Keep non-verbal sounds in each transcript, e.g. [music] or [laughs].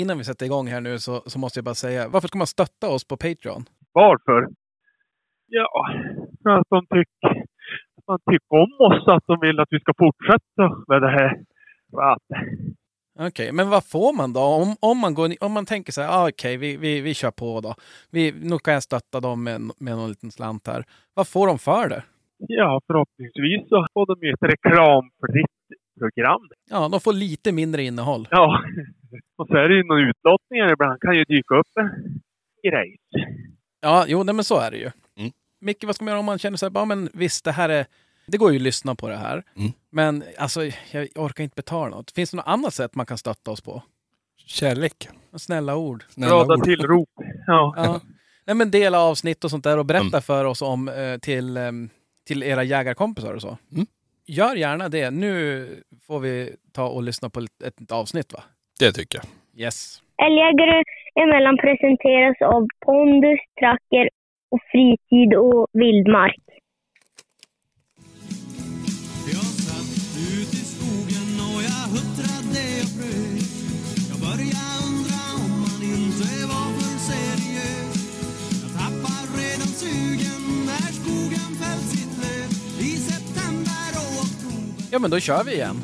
innan vi sätter igång här nu så, så måste jag bara säga, varför ska man stötta oss på Patreon? Varför? Ja, för att de tycker, man tycker om oss, att de vill att vi ska fortsätta med det här. Okej, men vad får man då? Om, om, man, går, om man tänker så här, ah, okej, vi, vi, vi kör på då. Vi, nu kan jag stötta dem med, med någon liten slant här. Vad får de för det? ja, förhoppningsvis så får de ju ett reklamfritt program. Ja, de får lite mindre innehåll. Ja, [laughs] och så är det ju några utlottningar ibland. kan ju dyka upp en grej. Ja, jo, nej, men så är det ju. Mm. Micke, vad ska man göra om man känner så här, ja men visst, det här är... Det går ju att lyssna på det här. Mm. Men alltså, jag orkar inte betala något. Finns det något annat sätt man kan stötta oss på? Kärlek. Snälla ord. Snälla Glada tillrop. Ja. Ja. Nej, men dela avsnitt och sånt där och berätta Mm. för oss om eh, till, em, till era jägarkompisar och så. Mm. Gör gärna det. Nu får vi ta och lyssna på ett, ett avsnitt va? Det tycker jag. Yes. Älgjägare emellan presenteras av pondus, tracker och fritid och vildmark. Ja, men då kör vi igen.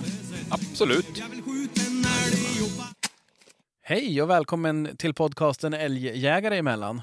Absolut. Hej och välkommen till podcasten Älgjägare emellan.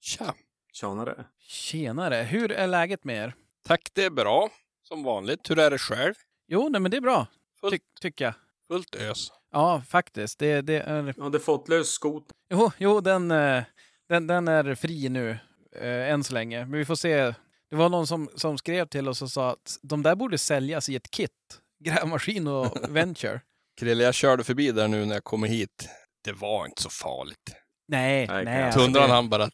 Tja. Tjenare. Tjenare, hur är läget med er? Tack, det är bra. Som vanligt. Hur är det själv? Jo, nej, men det är bra, Fullt, ty tycker jag. fullt ös. Ja, faktiskt. Det, det är... Jag hade fått lös skot. Jo, jo den, eh, den, den är fri nu, eh, än så länge. Men vi får se. Det var någon som, som skrev till oss och sa att de där borde säljas i ett kit. [laughs] Grävmaskin och [laughs] Venture. Krille, jag körde förbi där nu när jag kommer hit. Det var inte så farligt. Nej, Nej, nej. alltså, Tundran det- han bara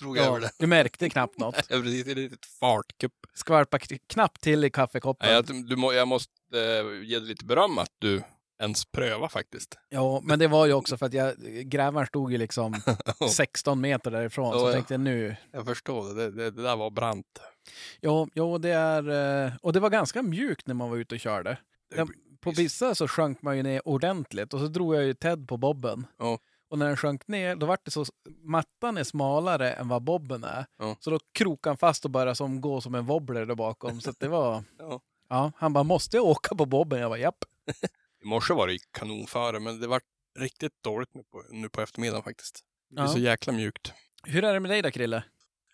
drog över ja, det. Du märkte knappt något. [laughs] Det är precis ett litet fartkupp. Skvalpa knappt till i kaffekoppen. Nej, jag, du, må- jag måste eh, ge dig lite beröm att du ens pröva faktiskt. Ja, men det var ju också för att jag, grävaren stod ju liksom [laughs] 16 meter därifrån. Så Ja, jag ja. tänkte nu, Jag förstår det. Det, det, där var brant. jo, jo, det är, eh, och det var ganska mjukt när man var ute och körde. På vissa så sjönk man ju ner ordentligt och så drog jag ju Ted på bobben. Ja. Och när den sjönk ner, då var det så, mattan är smalare än vad bobben är. Ja. Så då krokade han fast och började som, gå som en wobbler där bakom. Så att det var, [laughs] Ja. ja, han bara, måste jag åka på bobben? Jag bara, japp. [laughs] I morse var det kanonföre, men det var riktigt dåligt nu på, nu på eftermiddagen faktiskt. Det är Ja. så jäkla mjukt. Hur är det med dig då, Krille?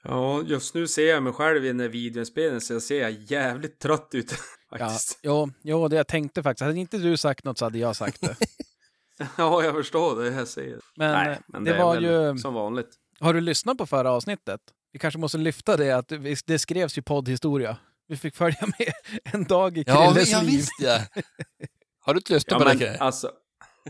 Ja, just nu ser jag mig själv i den här videoinspelningen så jag ser jävligt trött ut [laughs] Ja, faktiskt. jo, jo, det jag tänkte faktiskt. Hade inte du sagt något så hade jag sagt det. [laughs] Ja, jag förstår det. Jag ser. Men, Nej, eh, men det, det, var ju... som vanligt. Har du lyssnat på förra avsnittet? Vi kanske måste lyfta det att det skrevs ju poddhistoria. Vi fick följa med [laughs] en dag i Krilles ja, liv. visst ja. Har du inte lyssnat Ja, på det? men Krille? alltså.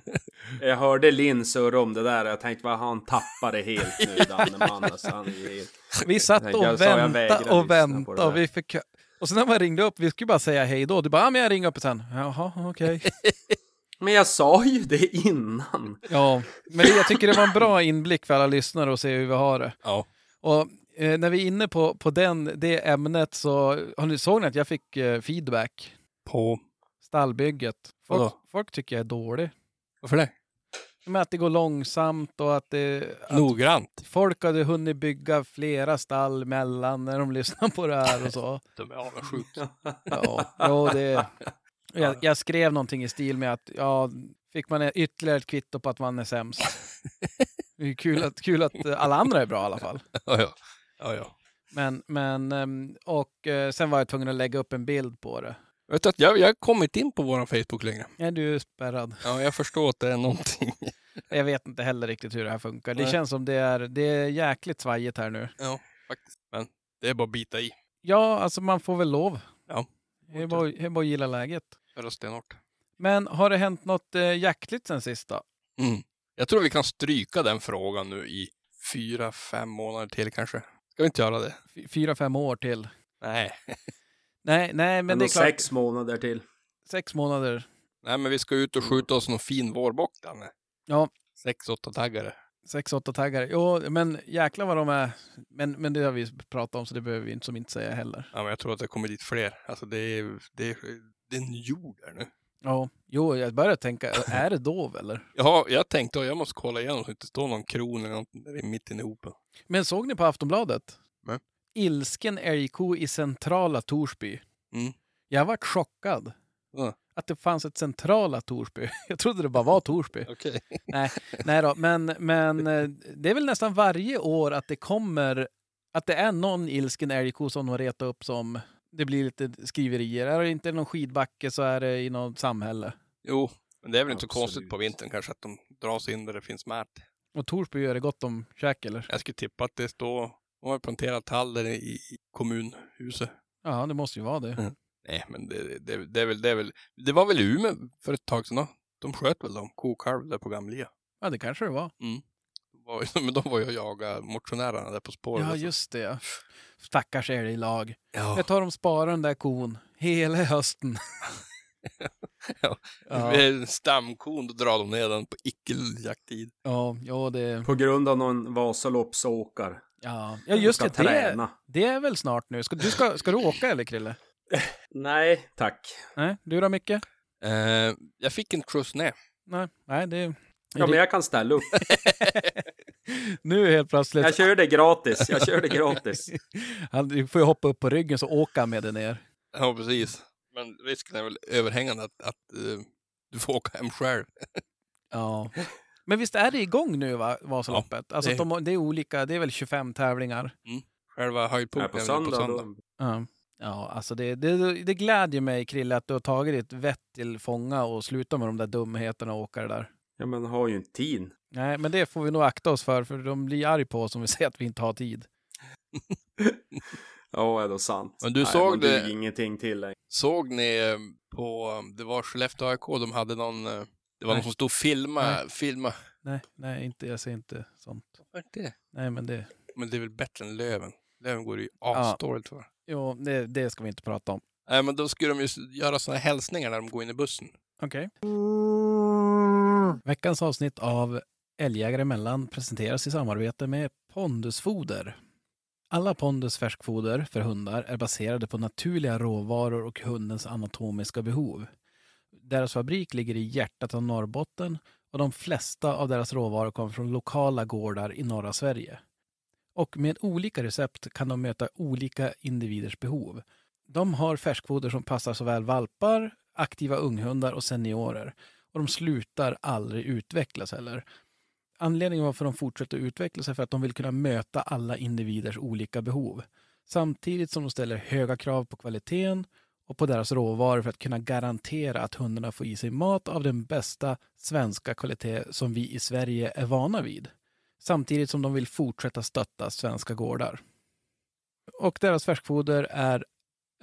[laughs] Jag hörde Linn surra om det där och jag tänkte vad han tappade helt nu, [laughs] Danneman. Alltså, han helt... Vi satt och väntade och väntade. det Och, vi fick... och sen när man ringde upp, vi skulle bara säga hej då. Du bara, ja men jag ringer upp sen. Jaha, okej. [laughs] Men jag sa ju det innan. ja, men det, jag tycker det var en bra inblick för alla lyssnare och se hur vi har det. Ja. Och eh, när vi är inne på, på den, det ämnet så, har ni såg ni att jag fick eh, feedback? På... Stallbygget. Folk, Vadå? folk tycker jag är dålig. Varför det? Men att det går långsamt och att, det, att Noggrant. folk hade hunnit bygga flera stall mellan när de lyssnar på det här och så. [laughs] De är avundsjuka. Ja, jo, det, [laughs] jag, jag skrev någonting i stil med att ja, fick man ytterligare ett kvitto på att man är sämst. [laughs] Det är kul att, kul att alla andra är bra i alla fall. ja, ja. ja, ja. Men, men, ehm, och eh, sen var jag tvungen att lägga upp en bild på det. Vet du att jag, jag har kommit in på vår Facebook längre. Är du spärrad? Ja, jag förstår att det är någonting. [laughs] Jag vet inte heller riktigt hur det här funkar. Det Nej. känns som det är, det är jäkligt svajigt här nu. Ja, faktiskt. Men det är bara att bita i. Ja, alltså man får väl lov. Ja. Det är bara, det är bara att gilla läget. Köra stenhårt. Men har det hänt något eh, jaktligt sen sista? Mm. Jag tror vi kan stryka den frågan nu i fyra, fem månader till kanske. Ska vi inte göra det? Fy- Fyra, fem år till? Nej. [laughs] Nej, nej, men Men det är klart. sex månader till. sex månader. Nej, men vi ska ut och skjuta oss någon fin vårbock, Danne. Ja. Sex, åtta taggare. Sex, åtta taggar. Jo, men jäklar vad de är. Men, men det har vi pratat om så det behöver vi inte som inte säga heller. Ja, men jag tror att det kommer dit fler. Alltså det är, det är, det är en jord där nu. Ja, jo, jag började tänka, är det dov eller? [laughs] Ja, jag tänkte att jag måste kolla igenom så det inte står någon kron eller något där i mitten i hopen. Men såg ni på Aftonbladet? Nej. Ilsken älgko i centrala Torsby. Mm. Jag vart chockad. Ja. Att det fanns ett centrala Torsby. [laughs] Jag trodde det bara var Torsby. Okej. [laughs] Nej, nej då, men, men eh, det är väl nästan varje år att det kommer, att det är någon ilsken älgko som de retar upp som det blir lite skriverier. Är det inte någon skidbacke så är det i något samhälle. Jo, men det är väl inte så Absolut. konstigt på vintern kanske att de drar sig in där det finns mät. Och Torsby gör det gott om käk eller? Jag skulle tippa att det står, de har planterat tall där i kommunhuset. Ja, det måste ju vara det. Mm. Nej, men det, det, det, är väl, det är väl, det var väl i Umeå för ett tag sedan då? De sköt väl dem, kokalv där på Gamlia. Ja, det kanske det var. Var, [laughs] men de var ju och jagade motionärerna där på spåret. Ja, alltså. just det. Stackars älglag. Ja. Jag tar de sparar den där kon hela hösten. [laughs] Ja. ja, stamkon, då drar de ner den på icke-jakttid. ja, ja, det, På grund av någon Vasaloppsåkare. Ja. ja just ska det. Träna. det är väl snart nu. Ska du, ska, ska du åka eller Krille? [laughs] Nej, tack. Nej, du då Micke? Eh, jag fick en skjuts ner. Nej, nej det... Ja, men jag kan ställa upp. [laughs] Nu helt plötsligt. Jag kör det gratis. Jag kör det gratis. [laughs] Han, du får ju hoppa upp på ryggen så åka med dig ner. Ja, precis. Men risken är väl överhängande att, att eh, du får åka hem själv. Ja. Men visst är det igång nu va, Vasaloppet? alltså det- de, det är olika, det är väl 25 tävlingar. Själva Här höjdpunkten på väl söndag. Då, Ja. Ja, alltså det, det, det glädjer mig Krille att du har tagit ditt vett till fånga och slutat med de där dumheterna och åka det där. ja, men har ju inte tid. Nej, men det får vi nog akta oss för, för de blir arg på oss om vi [laughs] säger att vi inte har tid. [laughs] Ja, är det sant. Men du Nej, såg det- ingenting till längre. Såg ni eh, på, det var Skellefteå AIK, de hade någon, eh, det var Nej. någon som stod och filma, Nej. filma. Nej, nej, inte, jag ser inte sånt. Vad är det? Nej, men det, Men det är väl bättre än Löven. Löven går ju asdåligt för. jo, det, det ska vi inte prata om. Nej, men då skulle de ju göra här hälsningar när de går in i bussen. Okej. Veckans avsnitt av Älgjägare emellan presenteras i samarbete med Pondusfoder. Alla Pondus färskfoder för hundar är baserade på naturliga råvaror och hundens anatomiska behov. Deras fabrik ligger i hjärtat av Norrbotten och de flesta av deras råvaror kommer från lokala gårdar i norra Sverige. Och med olika recept kan de möta olika individers behov. De har färskfoder som passar såväl valpar, aktiva unghundar och seniorer. Och de slutar aldrig utvecklas heller. Anledningen varför de fortsätter utvecklas är för att de vill kunna möta alla individers olika behov. Samtidigt som de ställer höga krav på kvaliteten och på deras råvaror för att kunna garantera att hundarna får i sig mat av den bästa svenska kvalitet som vi i Sverige är vana vid. Samtidigt som de vill fortsätta stötta svenska gårdar. Och deras färskfoder är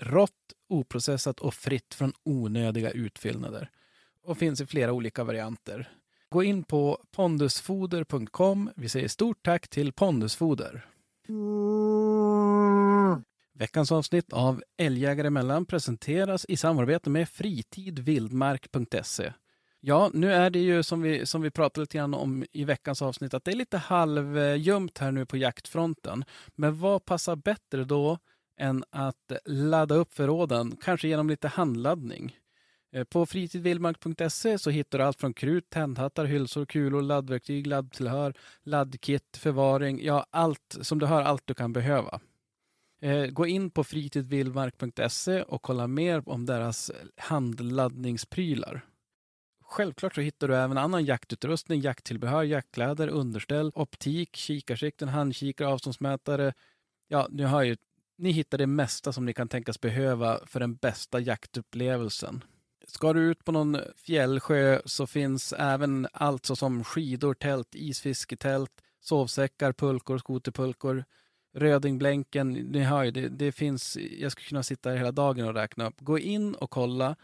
rått, oprocessat och fritt från onödiga utfyllnader och finns i flera olika varianter. Gå in på pondusfoder.com. Vi säger stort tack till Pondusfoder. Mm. Veckans avsnitt av Älgjägare emellan presenteras i samarbete med fritidvildmark.se. Ja, nu är det ju som vi, som vi pratade lite grann om i veckans avsnitt att det är lite halvljumt här nu på jaktfronten. Men vad passar bättre då än att ladda upp förråden, kanske genom lite handladdning? Eh, på fritidvildmark.se så hittar du allt från krut, tändhattar, hylsor, kulor, laddverktyg, laddtillhör, laddkit, förvaring, ja allt som du hör, allt du kan behöva. Eh, Gå in på fritidvildmark.se och kolla mer om deras handladdningsprylar. Självklart så hittar du även annan jaktutrustning, jakttillbehör, jaktkläder, underställ, optik, kikarsikten, handkikare, avståndsmätare. Ja, ni hör ju, ni hittar det mesta som ni kan tänkas behöva för den bästa jaktupplevelsen. Ska du ut på någon fjällsjö så finns även allt såsom skidor, tält, isfisketält, sovsäckar, pulkor, skoterpulkor, Rödingblänken, ni hör ju, det, det finns, jag skulle kunna sitta här hela dagen och räkna upp. Gå in och kolla.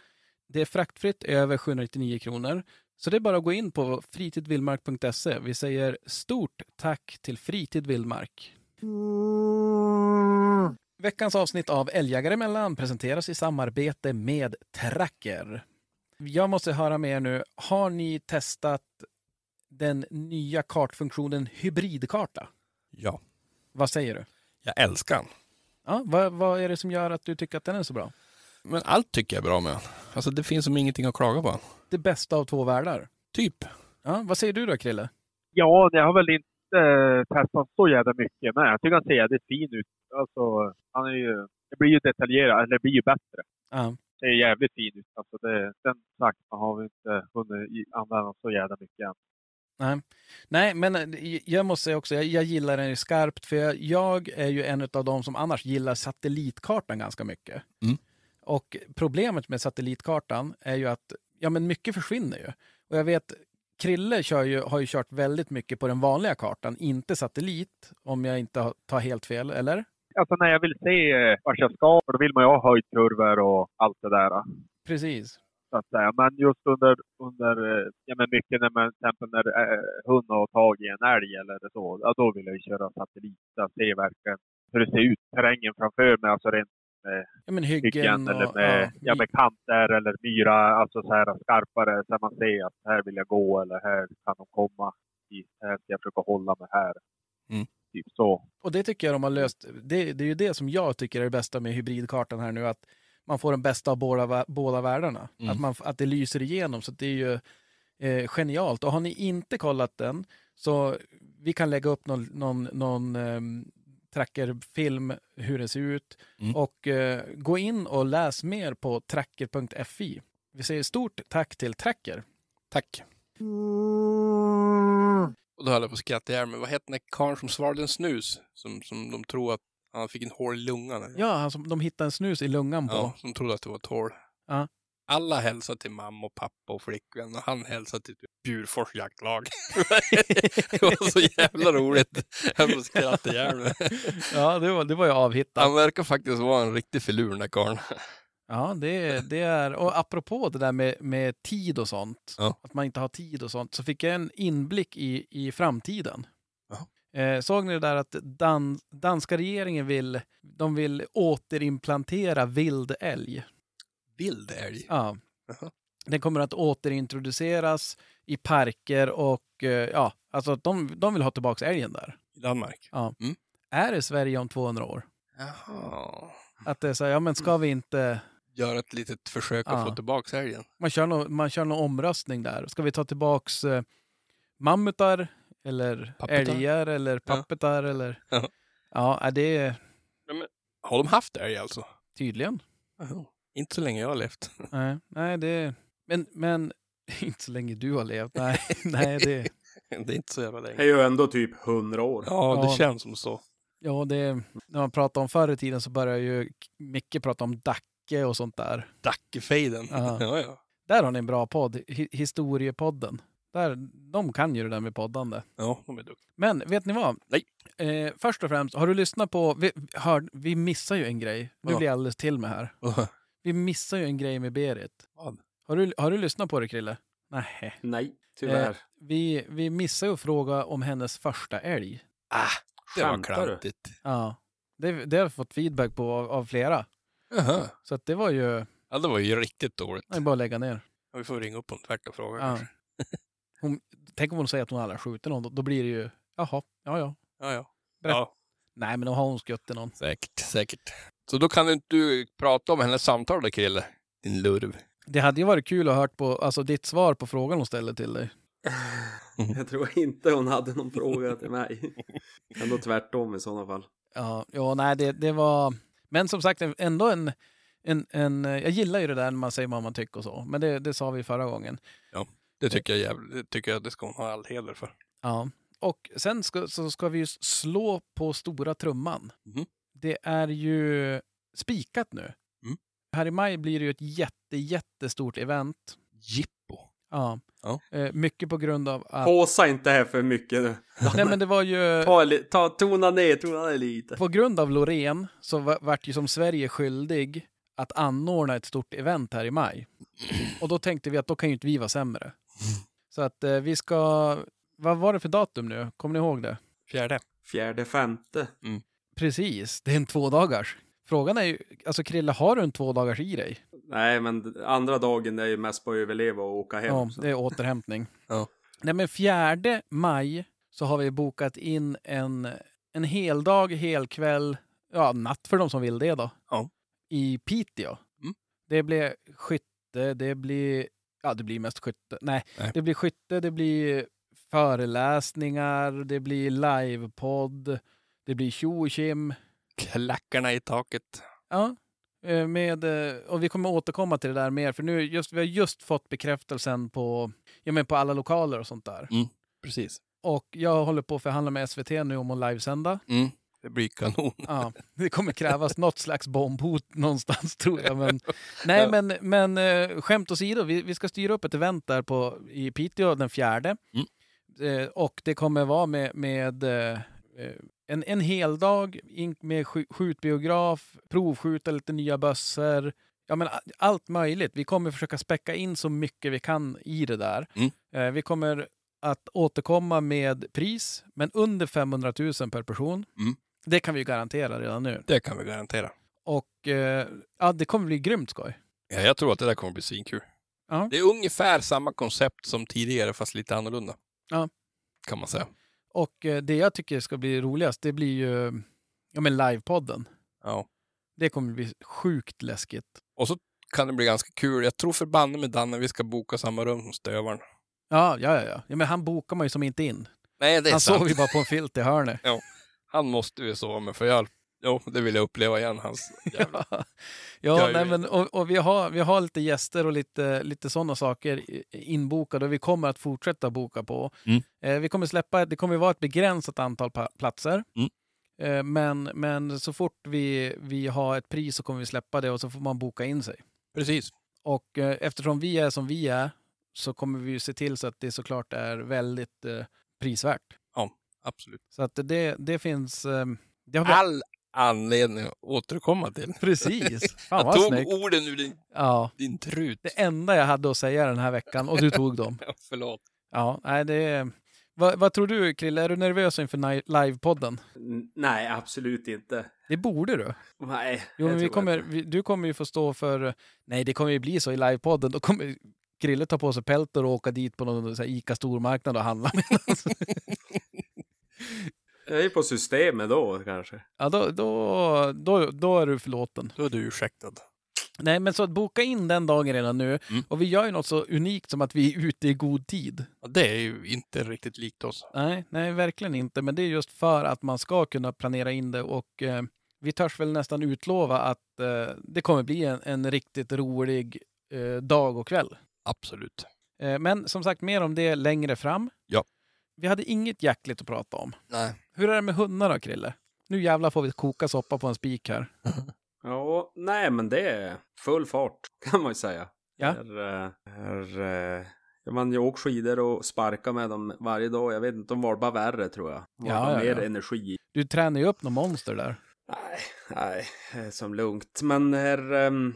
Det är fraktfritt över 799 kronor. Så det är bara att gå in på fritidvildmark.se. Vi säger stort tack till Fritid Vildmark. Veckans avsnitt av Älgjägare emellan presenteras i samarbete med Tracker. Jag måste höra med er nu. Har ni testat den nya kartfunktionen hybridkarta? Ja. Vad säger du? Jag älskar den. Ja, vad, vad är det som gör att du tycker att den är så bra? Men allt tycker jag är bra med han. Alltså det finns som ingenting att klaga på. Det bästa av två världar. Typ. Ja, vad säger du då, Krille? Ja, det har väl inte eh, testat så jävla mycket, men jag tycker han ser jävligt fin ut. Alltså, han är ju, det blir ju detaljerat, eller det blir ju bättre. Ja. Det är jävligt fin ut. Alltså det, den sakten har vi inte hunnit använda så jävla mycket än. Nej. Nej, men eh, jag måste säga också, jag, jag gillar den skarpt, för jag, jag är ju en av de som annars gillar satellitkartan ganska mycket. Mm. Och problemet med satellitkartan är ju att ja, men mycket försvinner ju. Och jag vet, Krille kör ju, har ju kört väldigt mycket på den vanliga kartan, inte satellit, om jag inte tar helt fel, eller? Alltså när jag vill se eh, vart jag ska, då vill man ju ha höjdkurvor och allt det där. Precis. Så att säga. Men just under, under eh, ja, men mycket när man till exempel när eh, hund har tagit en älg eller så, ja, då vill jag ju köra satellit. Så att se verkligen hur det ser ut, terrängen framför mig, alltså rent Ja, men hyggen, hyggen eller och, med, ja, ja, med kanter eller myra, alltså så här skarpare så man ser att här vill jag gå eller här kan de komma. Här ska jag försöka hålla mig här. Mm. Typ så. Och det tycker jag de har löst. Det, det är ju det som jag tycker är det bästa med hybridkartan här nu, att man får den bästa av båda, båda världarna. Mm. Att, man, att det lyser igenom, så det är ju eh, genialt. Och har ni inte kollat den, så vi kan lägga upp någon, någon, någon ehm, trackerfilm hur det ser ut. Mm. Och eh, gå in och läs mer på tracker.fi. Vi säger stort tack till Tracker. Tack. Och då höll jag på att skratta ihjäl mig. Vad hette den där karln som svarade en snus? Som, som de tror att han fick en hål i lungan. Ja, han som, de hittade en snus i lungan på. ja, som trodde att det var ett hål. Ja. Alla hälsar till mamma och pappa och flickvän och han hälsar till typ Bjurfors jaktlag. [laughs] det var så jävla roligt. Jag höll skratta ihjäl mig. Ja, det var, det var ju avhittat. Han verkar faktiskt vara en riktig filur den där karln. Ja, det, det är... Och apropå det där med, med tid och sånt, Ja. att man inte har tid och sånt, så fick jag en inblick i, i framtiden. Eh, såg ni det där att dan, danska regeringen vill, de vill återimplantera vild älg? Vild älg. Ja. Jaha. Den kommer att återintroduceras i parker och eh, ja, alltså de, de vill ha tillbaka älgen där. I Danmark. Är det Sverige om 200 år? Jaha. Att det är så här, ja men ska vi inte... Gör ett litet försök att Ja. få tillbaka älgen. Man kör, någon omröstning där. Ska vi ta tillbaks eh, mammutar eller Pappetar? älgar eller pappetar eller... [laughs] Ja. Ja, är det är Har de haft älg alltså? tydligen. Jaha. Inte så länge jag har levt. [laughs] Nej, nej det... Men, men [laughs] inte så länge du har levt. Nej, nej det... Det är inte så jävla Det är länge. ju ändå typ hundra år. Ja, det Ja. känns som så. Ja, det... När man pratar om förr i tiden så börjar ju Micke prata om Dacke och sånt där. Dackefejden. Ja. Ja, ja. Där har ni en bra podd, Hi- Historiepodden. Där, de kan ju det där med poddande. Ja, de är duktiga. Men vet ni vad? Nej. Eh, först och främst, har du lyssnat på... Vi, hör, vi missar ju en grej. Nu Ja. blir jag alldeles till med här. Vi missar ju en grej med Berit. Vad? Har du, har du lyssnat på det, Krille? Nej. Nej, tyvärr. Eh, vi, vi missar ju att fråga om hennes första älg. Ah, det var Skämtar klantigt. Ja. Det, det har jag fått feedback på av, av flera. Jaha. Så att det var ju... Ja, det var ju riktigt dåligt. Det är bara att lägga ner. Ja, Vi får ringa upp honom tvärt och fråga. Ja. kanske. Hon, tänk om hon säger att hon aldrig har skjutit någon. Då, då blir det ju... Jaha, ja ja. Ja, ja. Berätt. ja. Nej, men då har hon skjutit någon. Säkert, säkert. Så då kan du inte prata om hennes samtal då, Krille? Din lurv. Det hade ju varit kul att höra på, alltså, ditt svar på frågan hon ställde till dig. [laughs] Jag tror inte hon hade någon fråga till mig. [laughs] Ändå tvärtom i sådana fall. Ja, ja nej, det, det var... Men som sagt, ändå en, en, en... Jag gillar ju det där när man säger vad man tycker och så. Men det, det sa vi förra gången. Det tycker jag, jävligt, tycker jag det ska hon ha all heder för. Ja. Och sen ska, så ska vi ju slå på stora trumman. Mhm. Det är ju spikat nu. Mm. Här i maj blir det ju ett jätte, jättestort event. Jippo. Ja. Ja. Eh, mycket på grund av att... Håsa inte här för mycket nu. Nej, men det var ju... [laughs] Ta, ta, tona ner, tona ner lite. På grund av Loreen så va- vart ju som Sverige skyldig att anordna ett stort event här i maj. Och då tänkte vi att då kan ju inte vi vara sämre. Så att eh, vi ska... Vad var det för datum nu? Kommer ni ihåg det? Fjärde. Fjärde, femte. Precis, det är en tvådagars. Frågan är ju, alltså Krille, har du en tvådagars i dig? Nej, men andra dagen är ju mest på att överleva och åka hem. Ja, så. det är återhämtning. [laughs] Ja. Nej, men fjärde maj så har vi bokat in en, en heldag, helkväll, ja, natt för de som vill det då. Ja. I Piteå. Mm. Det blir skytte, det blir, ja det blir mest skytte. Nej, Nej. det blir skytte, det blir föreläsningar, det blir livepodd, det blir tjo och tjim. Klackarna i taket. Ja, eh, med, eh, och vi kommer återkomma till det där mer, för nu just, vi har just fått bekräftelsen på, ja, men på alla lokaler och sånt där. Precis. Och jag håller på att förhandla med SVT nu om att livesända. Mm. Det blir kanon. Ja, det kommer krävas något slags bombhot någonstans tror jag. Men, [laughs] nej, men, men eh, skämt åsido, vi, vi ska styra upp ett event där på, i Piteå den fjärde. Mm. Eh, och det kommer vara med, med eh, en, en hel dag med sk- skjutbiograf, provskjuta lite nya bössor. Ja, men allt möjligt. Vi kommer försöka späcka in så mycket vi kan i det där. Mm. Eh, vi kommer att återkomma med pris, men under 500 000 per person. Mm. Det kan vi ju garantera redan nu. Det kan vi garantera. Och eh, ja, det kommer bli grymt skoj. Ja, jag tror att det där kommer bli svinkul. Ja. Det är ungefär samma koncept som tidigare fast lite annorlunda. Ja. Kan man säga. Och eh, det jag tycker ska bli roligast, det blir ju ja, men livepodden. Ja. Det kommer bli sjukt läskigt. Och så kan det bli ganska kul. Jag tror förbanne med Danne vi ska boka samma rum som stövaren. Ja, ja, ja, ja. ja men han bokar man ju som inte in. Nej, det är Han sant. sover ju bara på en filt i hörnet. Han måste vi sova med för jag... Jo, det vill jag uppleva igen. Hans jävla... [laughs] ja, nej, men, och, och vi, har, vi har lite gäster och lite, lite sådana saker inbokade och vi kommer att fortsätta boka på. Mm. Eh, vi kommer släppa, det kommer vara ett begränsat antal platser. Mm. Eh, men, men så fort vi, vi har ett pris så kommer vi släppa det och så får man boka in sig. Precis. Och eh, eftersom vi är som vi är så kommer vi se till så att det såklart är väldigt eh, prisvärt. Absolut. Så att det, det finns... Eh, det har vi... All anledning att återkomma till. [laughs] Precis! Fan Jag tog snyggt. orden ur din, Ja, din trut. det enda jag hade att säga den här veckan och du tog dem. [laughs] Ja, förlåt. Ja, nej det. Vad, vad tror du Krille, är du nervös inför livepodden? Nej, absolut inte. Det borde du. Nej, Jo, men vi kommer, vi, du kommer ju få stå för... Nej, det kommer ju bli så i livepodden. Då kommer Krille ta på sig peltor och åka dit på någon så här, Ica stormarknad och handla. [laughs] Jag är på systemet då kanske. ja, då, då, då, då är du förlåten. Då är du ursäktad. Nej, men så att boka in den dagen redan nu. Mm. Och vi gör ju något så unikt som att vi är ute i god tid. Ja, det är ju inte riktigt likt oss. Nej, nej, verkligen inte. Men det är just för att man ska kunna planera in det och eh, vi törs väl nästan utlova att eh, det kommer bli en, en riktigt rolig eh, dag och kväll. Absolut. Eh, men som sagt, mer om det längre fram. Ja. Vi hade inget jackligt att prata om. Nej. Hur är det med hundar då, Krille? Nu jävlar får vi koka soppa på en spik här. [laughs] Ja, nej men det är full fart [laughs] kan man ju säga. Ja. Här, eh, här, eh, ja, man ju åker skidor och sparkar med dem varje dag. Jag vet inte, de var bara värre tror jag. De Ja, bara ja, mer ja. energi. Du tränar ju upp någon monster där. Nej, nej, eh, som lugnt. Men här, ehm,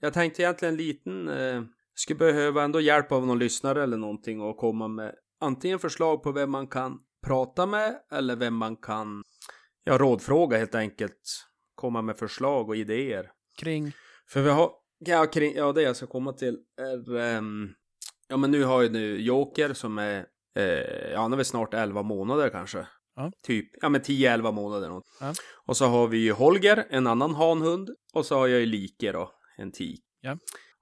jag tänkte egentligen en liten, eh, skulle behöva ändå hjälp av någon lyssnare eller någonting och komma med antingen förslag på vem man kan prata med eller vem man kan, ja, rådfråga helt enkelt. Komma med förslag och idéer. Kring... För vi har, ja, kring, ja det jag ska komma till är, ehm, ja men nu har ju nu Joker som är, eh, ja han är väl snart 11 månader kanske. Ja. Typ, ja men 10-11 månader något. Ja. Och så har vi ju Holger, en annan hanhund. Och så har jag ju Like då, en tik. Ja.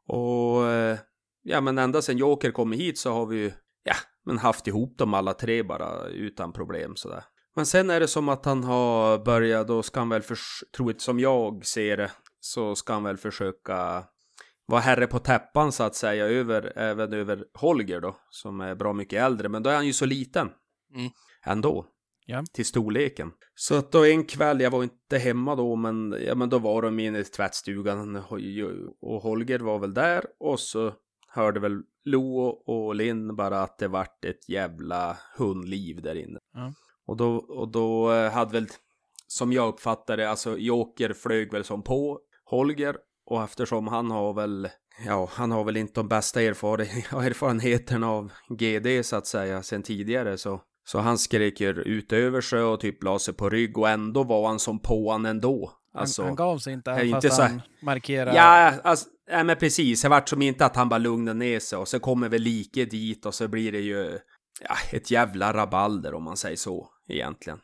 Och, eh, ja men ända sedan Joker kom hit så har vi ju, ja, men haft ihop dem alla tre bara utan problem sådär. Men sen är det som att han har börjat, då ska han väl, troligt som jag ser det, så ska han väl försöka vara herre på täppan så att säga, över, även över Holger då, som är bra mycket äldre, men då är han ju så liten. Mm. Ändå. Ja. Till storleken. Så att då en kväll, jag var inte hemma då, men, ja, men då var de inne i tvättstugan och Holger var väl där och så hörde väl Lo och Linn bara att det vart ett jävla hundliv där inne. Ja. Och då, och då eh, hade väl, som jag uppfattade alltså Joker flög väl som på Holger och eftersom han har väl, ja, han har väl inte de bästa erfaren- [laughs] erfarenheterna av GD så att säga sen tidigare så, så han skrek ju ut över sig och typ la sig på rygg och ändå var han som på han ändå. Alltså, han, han gav sig inte, även inte fast så- han markerade. Ja, alltså, nej, men precis. Det vart som inte att han bara lugnade ner sig och så kommer väl like dit och så blir det ju ja, ett jävla rabalder om man säger så egentligen.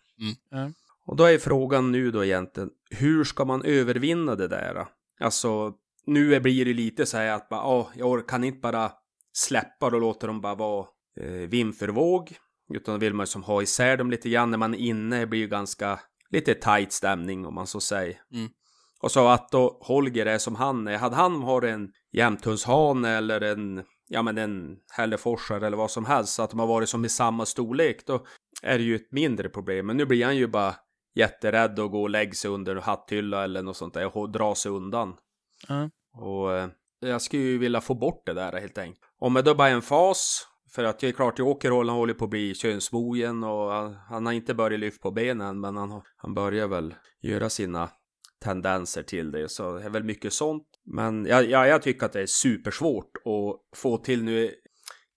Ja. Och då är frågan nu då egentligen, hur ska man övervinna det där? Alltså, nu blir det lite så här att bara, åh, jag kan inte bara släppa och låta dem bara vara eh, vind för våg. Utan då vill man ju som ha isär dem lite grann. När man är inne blir ju ganska lite tight stämning om man så säger. Mm. Och så att då Holger är som han är. Hade han varit en jämthundshane eller en, ja men en hälleforsare eller vad som helst. Att de har varit som i samma storlek. Då är det ju ett mindre problem. Men nu blir han ju bara jätterädd och gå och lägga sig under en hatthylla eller något sånt där och dra sig undan. Ja. Och eh, jag skulle ju vilja få bort det där helt enkelt. Om det då bara är en fas, för att det är klart Joker håller, på att bli könsmogen och han, han har inte börjat lyfta på benen men han, han börjar väl göra sina tendenser till det. Så det är väl mycket sånt. Men ja, ja, jag tycker att det är supersvårt att få till nu,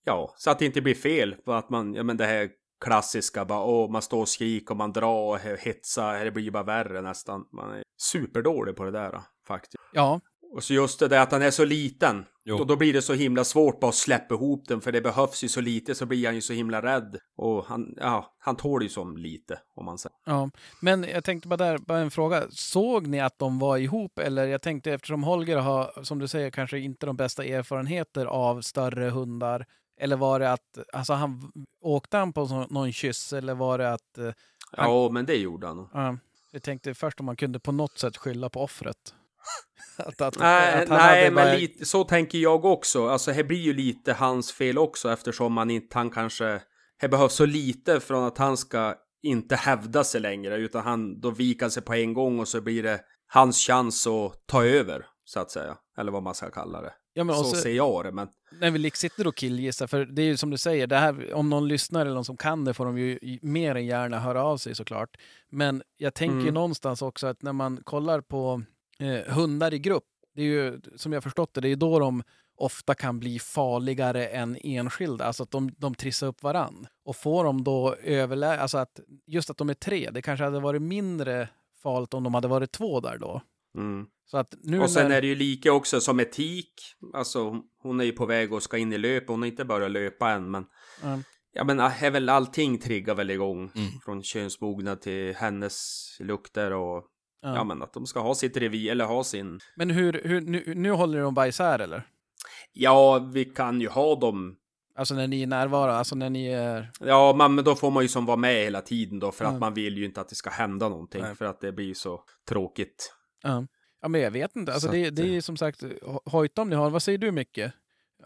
ja, så att det inte blir fel. Att man, ja men det här klassiska bara, åh, man står och skriker och man drar och hetsar, det blir bara värre nästan. Man är superdålig på det där faktiskt. Ja, och så just det där att han är så liten. Jo. Då, då blir det så himla svårt bara att släppa ihop den för det behövs ju så lite så blir han ju så himla rädd. Och han, ja, han tål ju som lite om man säger. ja. Men jag tänkte bara där, bara en fråga. Såg ni att de var ihop? Eller jag tänkte eftersom Holger har, som du säger, kanske inte de bästa erfarenheter av större hundar. Eller var det att, alltså han, åkte han på någon kyss eller var det att, eh, Han- Ja, men det gjorde han. ja, jag tänkte först om man kunde på något sätt skylla på offret. Att, att, Nej, att han nej hade men bara- lite, så tänker jag också. Alltså det blir ju lite hans fel också eftersom man inte, han kanske, det behövs så lite från att han ska inte hävda sig längre utan han, då viker han sig på en gång och så blir det hans chans att ta över så att säga. Eller vad man ska kalla det. Ja, men så så- ser jag det, men när vi liksom sitter och killgissar, för det är ju som du säger, det här, om någon lyssnar eller någon som kan det får de ju mer än gärna höra av sig såklart. Men jag tänker ju Mm. någonstans också att när man kollar på eh, hundar i grupp, det är ju som jag förstått det, det är ju då de ofta kan bli farligare än enskilda, alltså att de, de trissar upp varann. Och får de då överlä... Alltså att just att de är tre, det kanske hade varit mindre farligt om de hade varit två där då. mm. Så att nu Och sen när... är det ju lika också som etik. Alltså hon är ju på väg och ska in i löp. Hon har inte börjat löpa än men Ja. Ja men äh, är väl allting triggar väl igång. Mm. Från könsmognad till hennes lukter och Ja. ja. men att de ska ha sitt revir eller ha sin. Men hur, hur, nu, nu håller de bara isär eller? Ja vi kan ju ha dem. Alltså när ni är närvarande, alltså när ni är... Ja men, men då får man ju som vara med hela tiden då för Ja. att man vill ju inte att det ska hända någonting. Nej. För att det blir så tråkigt. Ja, ja men jag vet inte. Alltså Så det, att, det är eh, som sagt, Ho- Hojta om ni har, vad säger du mycket?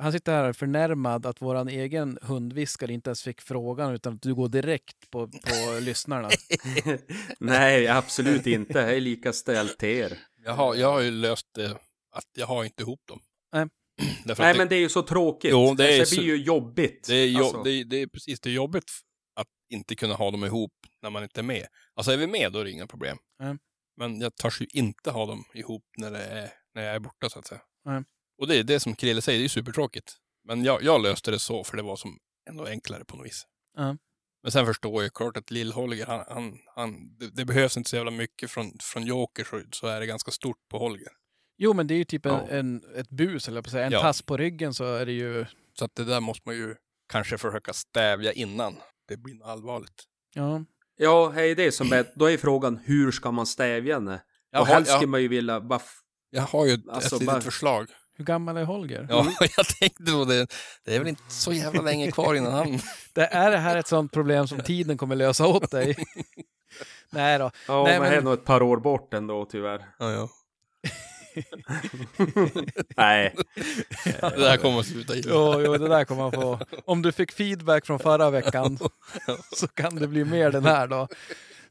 Han sitter här förnärmad att våran egen hundviskare inte ens fick frågan utan att du går direkt på, på [laughs] lyssnarna. Nej absolut inte. Jag är lika ställd till er. Jag har, jag har ju löst det att jag har inte ihop dem. Nej. [clears throat] Därför Nej att men det är ju så tråkigt. Jo, det är det blir ju jobbigt. det, det, är jo, Alltså. det, är- det är precis det är jobbigt att inte kunna ha dem ihop när man inte är med. Alltså är vi med då är det inga problem. Nej. Men jag törs ju inte ha dem ihop när, det är, när jag är borta så att säga. Nej. Och det är det som Krille säger, det är supertråkigt. Men jag, jag löste det så för det var som ändå enklare på något vis. Ja. Men sen förstår jag klart att Lill-Holger, han, han, han, det, det behövs inte så jävla mycket från, från Joker så, så är det ganska stort på Holger. Jo men det är ju typ en, Ja. en, ett bus eller på säga. En Ja. tass på ryggen så är det ju... Så att det där måste man ju kanske försöka stävja innan det blir allvarligt. Ja. Ja, hej det som är, då är frågan hur ska man stävja henne? Jag och helst skulle man ju vilja bara f- jag har ju ett, Alltså, ett litet bara- förslag. Hur gammal är Holger? Ja, [laughs] jag tänkte på det. Det är väl inte så jävla länge kvar innan han... [laughs] Det är det här ett sånt problem som tiden kommer lösa åt dig? [laughs] Nej då. Ja, Nej, men det är nog ett par år bort ändå tyvärr. Ja, ja. Nej. Det där kommer att sluta illa. Jo, jo, det där kommer man få. Om du fick feedback från förra veckan så kan det bli mer den här då.